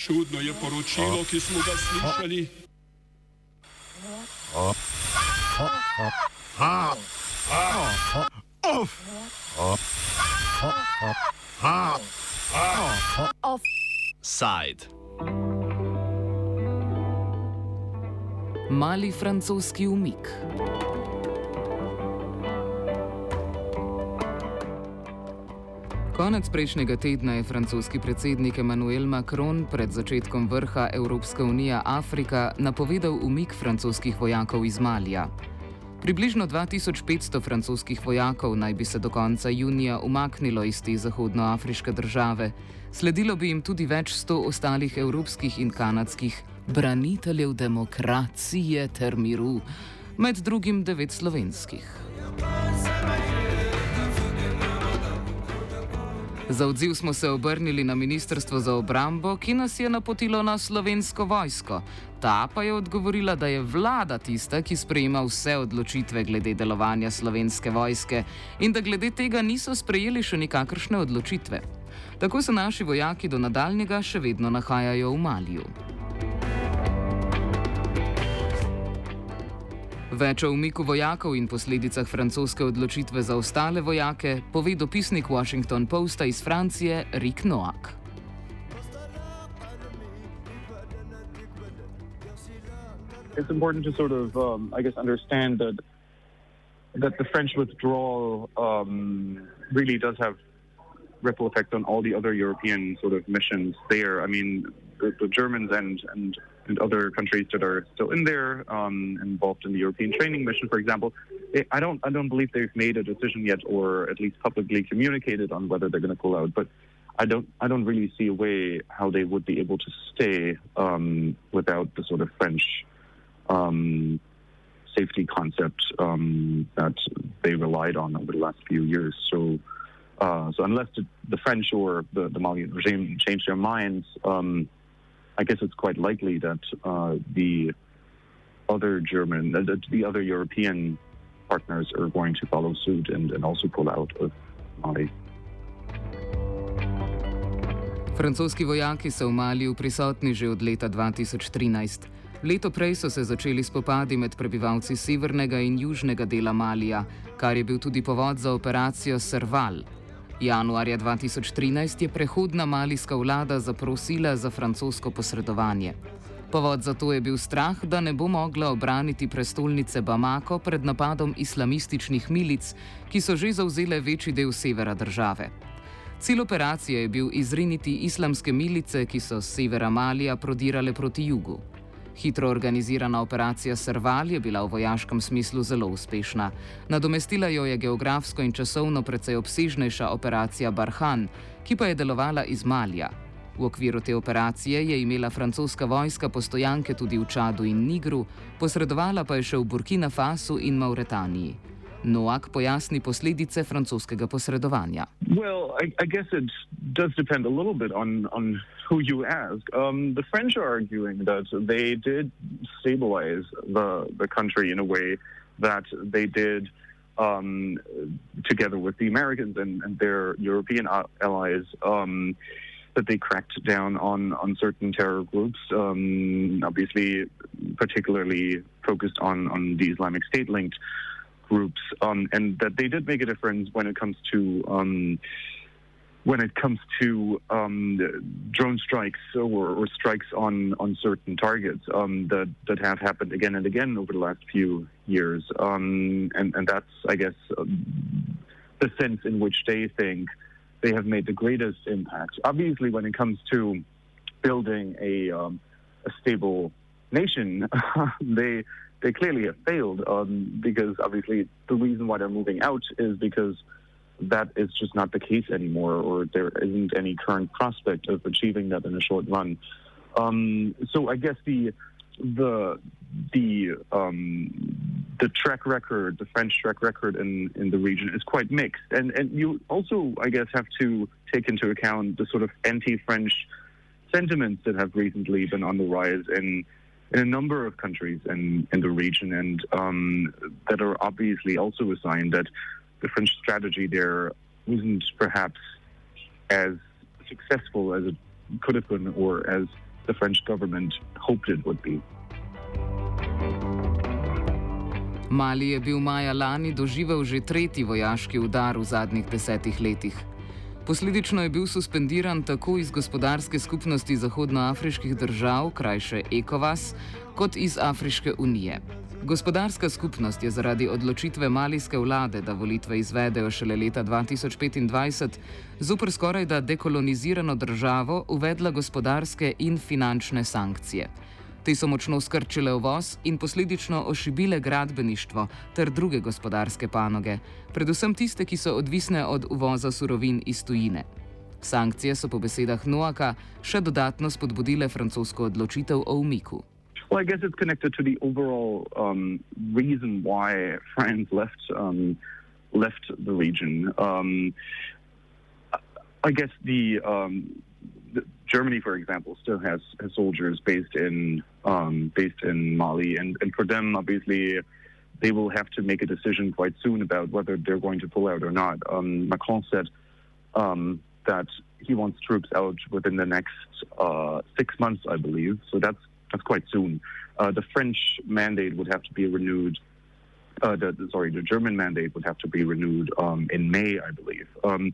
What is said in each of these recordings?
Čudno je poročilo, ki smo ga slišali. Offside. Mali francoski umik. Konec prejšnjega tedna je francoski predsednik Emmanuel Macron pred začetkom vrha Evropska unija Afrika napovedal umik francoskih vojakov iz Malija. Približno 2500 francoskih vojakov naj bi se do konca junija umaknilo iz te zahodnoafriške države. Sledilo bi jim tudi več sto ostalih evropskih in kanadskih braniteljev demokracije ter miru, med drugim devet slovenskih. Za odziv smo se obrnili na Ministrstvo za obrambo, ki nas je napotilo na slovensko vojsko. Ta pa je odgovorila, da je vlada tista, ki sprejema vse odločitve glede delovanja slovenske vojske in da glede tega niso sprejeli še nikakršne odločitve. Tako se naši vojaki do nadaljnjega še vedno nahajajo v Maliju. Več o umiku vojakov in posledicah francoske odločitve za ostale vojake pove dopisnik Washington Posta iz Francije Rick Noak. It's important to sort of, um, I guess, understand that that the French withdrawal um, really does have ripple effects on all the other European sort of missions there. I mean, the, the Germans and, and and other countries that are still in there, um, involved in the European training mission, for example. I don't I don't believe they've made a decision yet, or at least publicly communicated on whether they're going to pull out. But I don't I don't really see a way how they would be able to stay um, without the sort of French um, safety concept um, that they relied on over the last few years. So. Uh, so unless the, the, French or the, the Malian regime change their minds, um, I guess it's quite likely that uh, the other German, uh, the other European partners are going to follow suit and, and also pull out of Mali. Francoski vojaki so v Maliju prisotni že od leta 2013. Leto prej so se začeli spopadi med prebivalci severnega in južnega dela Malija, kar je bil tudi povod za operacijo Serval, Januarja 2013 je prehodna malijska vlada zaprosila za francosko posredovanje. Povod za to je bil strah, da ne bo mogla obraniti prestolnice Bamako pred napadom islamističnih milic, ki so že zauzele večji del severa države. Cilj operacije je bil izriniti islamske milice, ki so z severa Malija prodirale proti jugu. Hitro organizirana operacija Serval je bila v vojaškem smislu zelo uspešna. Nadomestila jo je geografsko in časovno precej obsežnejša operacija Barhan, ki pa je delovala iz Malja. V okviru te operacije je imela francoska vojska postojanke tudi v Čadu in Nigru, posredovala pa je še v Burkina Fasu in Mauretaniji. Noak pojasni posledice francoskega posredovanja. Well, I, I guess it does depend a little bit on, on who you ask. Um, the French are arguing that they did stabilize the, the country in a way that they did um, together with the Americans and, and their European allies. Um, that they cracked down on, on certain terror groups, um, obviously, particularly focused on, on the Islamic State linked groups, um, and that they did make a difference when it comes to um, when it comes to um, drone strikes or, or, strikes on, on certain targets um, that that have happened again and again over the last few years, um, and and that's I guess the sense in which they think they have made the greatest impact. Obviously, when it comes to building a a stable nation, they they clearly have failed um, because obviously the reason why they're moving out is because that is just not the case anymore, or there isn't any current prospect of achieving that in a short run. Um, so I guess the the the um, the track record, the French track record in, in the region is quite mixed, and and you also I guess have to take into account the sort of anti-French sentiments that have recently been on the rise in in a number of countries in, in the region and um, that are obviously also a sign that the French strategy there wasn't perhaps as successful as it could have been, or as the French government hoped it would be. Mali je bil maja lani doživel že tretji vojaški udar v zadnjih desetih letih. Posledično je bil suspendiran tako iz gospodarske skupnosti zahodnoafriških držav, krajše ECOWAS, kot iz Afriške unije. Gospodarska skupnost je zaradi odločitve malijske vlade, da volitve izvedejo šele leta 2025, zopr skoraj da dekolonizirano državo uvedla gospodarske in finančne sankcije. Te so močno skrčile uvoz in posledično ošibile gradbeništvo ter druge gospodarske panoge, predvsem tiste, ki so odvisne od uvoza surovin iz tujine. Sankcije so po besedah Noaka še dodatno spodbudile francosko odločitev o umiku. Well, I guess it's connected to the overall um, reason why France left um, left the region. Um, I guess the, um, Germany, for example, still has, has soldiers based in um, based in Mali, and, and for them, obviously, they will have to make a decision quite soon about whether they're going to pull out or not. Um, Macron said that he wants troops out within the next uh, six months, I believe. So that's that's quite soon. Uh, the French mandate would have to be renewed. Uh, the, the, sorry, the German mandate would have to be renewed um, in May, I believe. Um,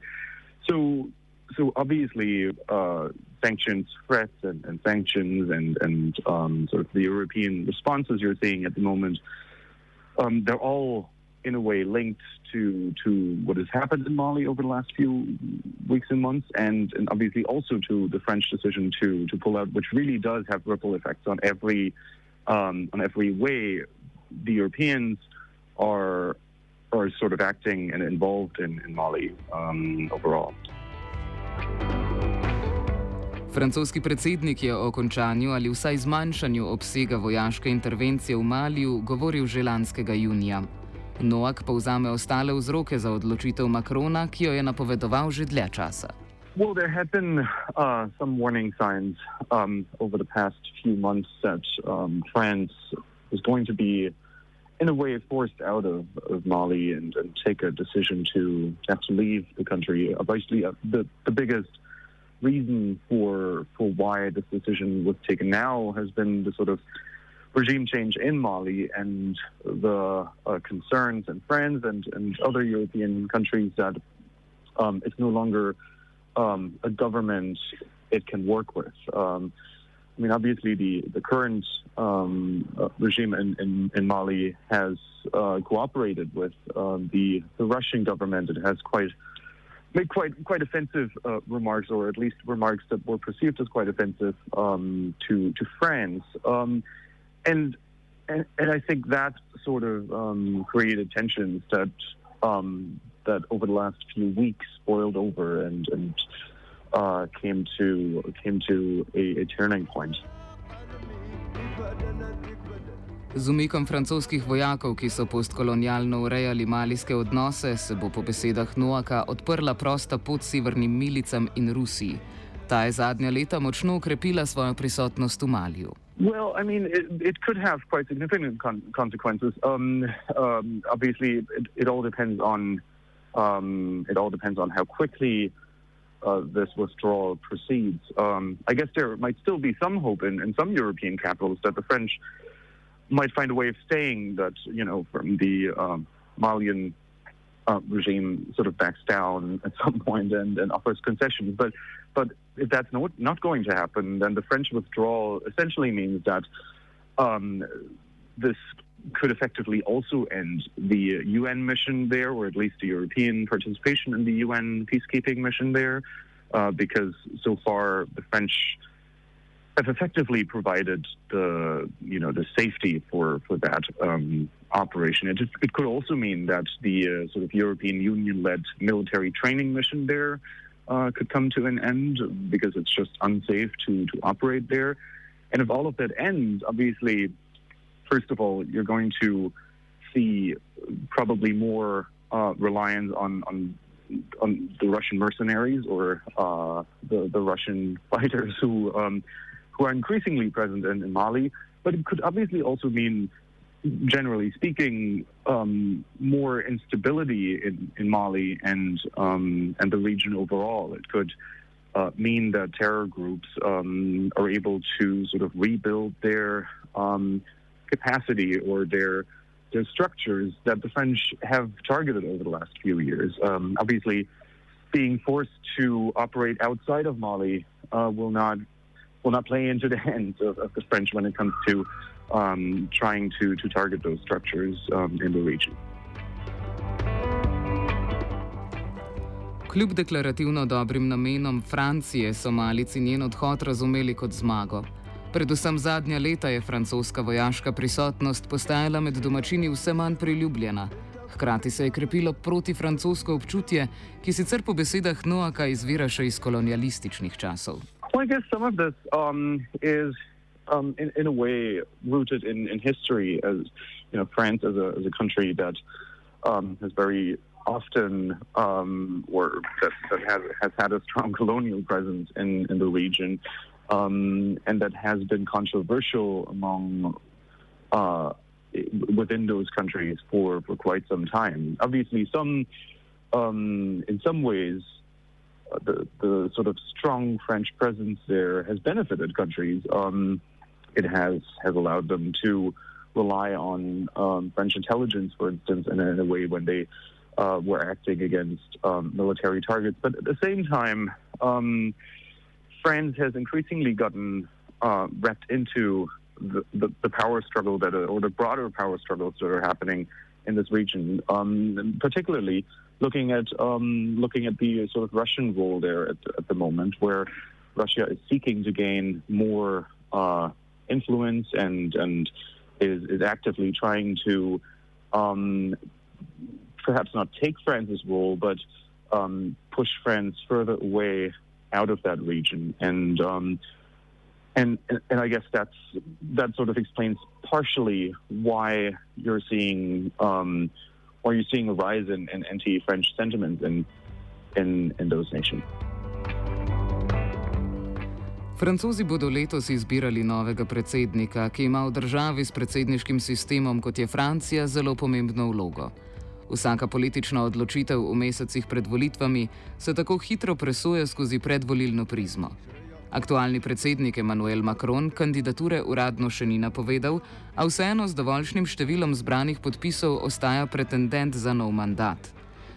so, so obviously, uh, sanctions, threats, and, and, sanctions, and and um, sort of the European responses you're seeing at the moment, um, they're all in a way linked to to what has happened in Mali over the last few weeks and months, and, and obviously also to the French decision to to pull out, which really does have ripple effects on every um, on every way the Europeans are are sort of acting and involved in, in Mali um, overall. Francoski predsednik je o končanju ali vsaj zmanjšanju obsega vojaške intervencije v Maliju govoril že lanskega junija. Noak povzame ostale vzroke za odločitev Makrona, ki jo je napovedoval že dlje časa. Well, there have been uh, some warning signs um, over the past few months that um, France is going to be, in a way, forced out of, of Mali and, and, take a decision to have to leave the country. Obviously, uh, the, the biggest reason for for why this decision was taken now has been the sort of regime change in Mali and the uh, concerns and friends and, and other European countries that um, it's no longer um, a government it can work with. Um, I mean, obviously, the the current um, uh, regime in, in, in, Mali has uh, cooperated with um, the the Russian government. It has quite made quite quite offensive uh, remarks, or at least remarks that were perceived as quite offensive um, to to France and, and and I think that sort of um, created tensions that um, that over the last few weeks boiled over and and uh, came to came to a, a turning point. Z umikom francoskih vojakov, ki so postkolonialno urejali malijske odnose, se bo po besedah Noaka odprla prosta pot severnim milicam in Rusiji. Ta je zadnja leta močno ukrepila svojo prisotnost v Maliju. Well, I mean, it, it could have quite significant con- consequences. Um, um, obviously, it, it, all depends on um, it all depends on how quickly uh, this withdrawal proceeds. Um, I guess there might still be some hope in, in some European capitals that the French might find a way of saying that you know from the um, Malian uh, regime sort of backs down at some point and, and offers concessions. But but if that's not not going to happen, then the French withdrawal essentially means that um, this could effectively also end the UN mission there, or at least the European participation in the UN peacekeeping mission there, uh, because so far the French have effectively provided the you know the safety for for that um, operation. It, it could also mean that the uh, sort of European Union-led military training mission there uh, could come to an end because it's just unsafe to to operate there. And if all of that ends, obviously, first of all, you're going to see probably more uh, reliance on on on the Russian mercenaries or uh, the the Russian fighters who um, who are increasingly present in, in Mali. But it could obviously also mean, generally speaking, um, more instability in, in Mali and um, and the region overall. It could uh, mean that terror groups um, are able to sort of rebuild their um, capacity or their their structures that the French have targeted over the last few years. Um, obviously, being forced to operate outside of Mali uh, will not will not play into the hands of, of the French when it comes to um, trying to, to target those structures um, in the region. Kljub deklarativno dobrim namenom Francije so malici njen odhod razumeli kot zmago. Predvsem zadnja leta je francoska vojaška prisotnost postajala med domačini vse manj priljubljena. Hkrati se je krepilo protifrancosko občutje, ki sicer po besedah Noaka izvira še iz kolonialističnih časov. Well, I guess some of this um, is, um, in, in a way, rooted in, in history. As you know, France as a, as a country that um, has very often, um, or that, that has, has had a strong colonial presence in, in the region, um, and that has been controversial among uh, within those countries for, for quite some time. Obviously, some um, in some ways the, the sort of strong French presence there has benefited countries. Um, it has has allowed them to rely on um, French intelligence, for instance, in a, in a way when they uh, were acting against um, military targets. But at the same time, um, France has increasingly gotten uh, wrapped into the, the, the, power struggle that, or the broader power struggles that are happening in this region, um, particularly looking at um, looking at the sort of Russian role there at, at, the moment, where Russia is seeking to gain more uh, influence and and is, is actively trying to um, perhaps not take France's role, but um, push France further away out of that region. And um, and and I guess that's that sort of explains partially why you're seeing um, or you're seeing a rise in, in anti-French sentiments in, in, in those nations. Francozi bodo letos izbirali novega predsednika, ki ima v državi s predsedniškim sistemom, kot je Francija, zelo pomembno vlogo. Vsaka politična odločitev v mesecih pred volitvami se tako hitro presuje skozi predvolilno prizmo. Aktualni predsednik Emmanuel Macron kandidature uradno še ni napovedal, a vseeno z dovoljšnim številom zbranih podpisov ostaja pretendent za nov mandat.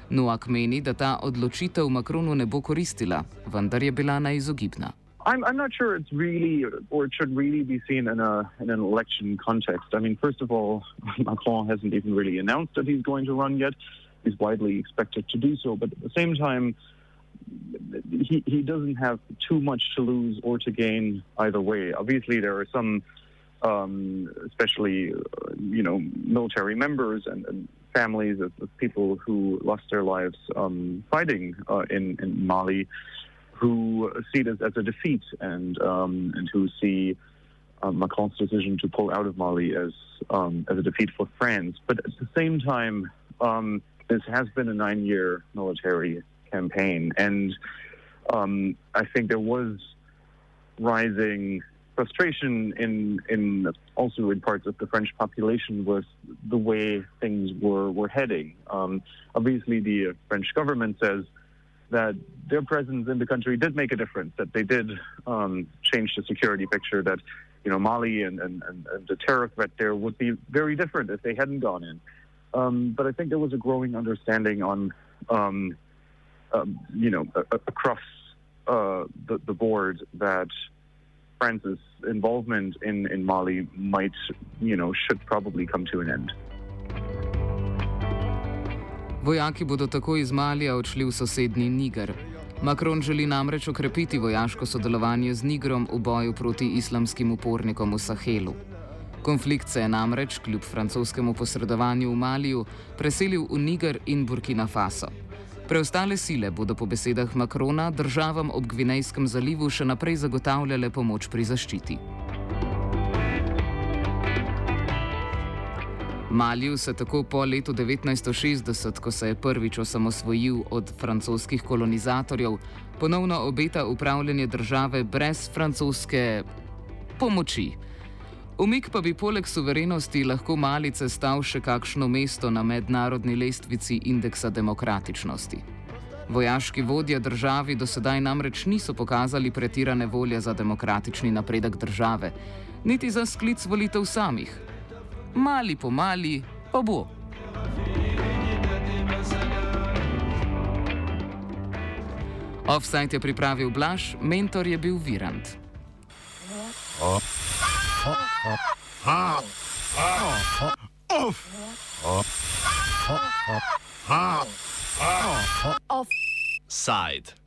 Noak meni, da ta odločitev Macronu ne bo koristila, vendar je bila neizogibna. I'm, I'm not sure it's really, or it should really be seen in, a, in an election context. I mean, first of all, Macron hasn't even really announced that he's going to run yet. He's widely expected to do so. But at the same time, he, he doesn't have too much to lose or to gain either way. Obviously, there are some, um, especially, uh, you know, military members and, and families of, of, people who lost their lives um, fighting uh, in, in Mali who see this as, a defeat and, um, and who see uh, Macron's decision to pull out of Mali as, um, as a defeat for France. But at the same time, um, this has been a nine year military campaign. And um, I think there was rising frustration in in also in parts of the French population with the way things were were heading. Um, obviously, the French government says that their presence in the country did make a difference. That they did um, change the security picture. That you know Mali and, and, and, the terror threat there would be very different if they hadn't gone in. Um, but I think there was a growing understanding on um, you know, across uh, the, the board that France's involvement in, in Mali might, you know, should probably come to an end. Vojaki bodo tako iz Malija odšli v sosednji Niger. Macron želi namreč okrepiti vojaško sodelovanje z Nigrom v boju proti islamskim upornikom v Sahelu. Konflikt se je namreč, kljub francoskemu posredovanju v Maliju, preselil v Niger in Burkina Faso. Preostale sile bodo po besedah Makrona državam ob Gvinejskem zalivu še naprej zagotavljale pomoč pri zaščiti. Maliju se tako po letu 1960, ko se je prvič osamosvojil od francoskih kolonizatorjev, ponovno obeta upravljanje države brez francoske pomoči. Umik pa bi poleg suverenosti lahko malice stal še kakšno mesto na mednarodni lestvici indeksa demokratičnosti. Vojaški vodje državi do sedaj namreč niso pokazali pretirane volje za demokratični napredek države, niti za sklic volitev samih. Mali po mali pa bo. Offside je pripravil Blaž, mentor je bil Virant. Offside.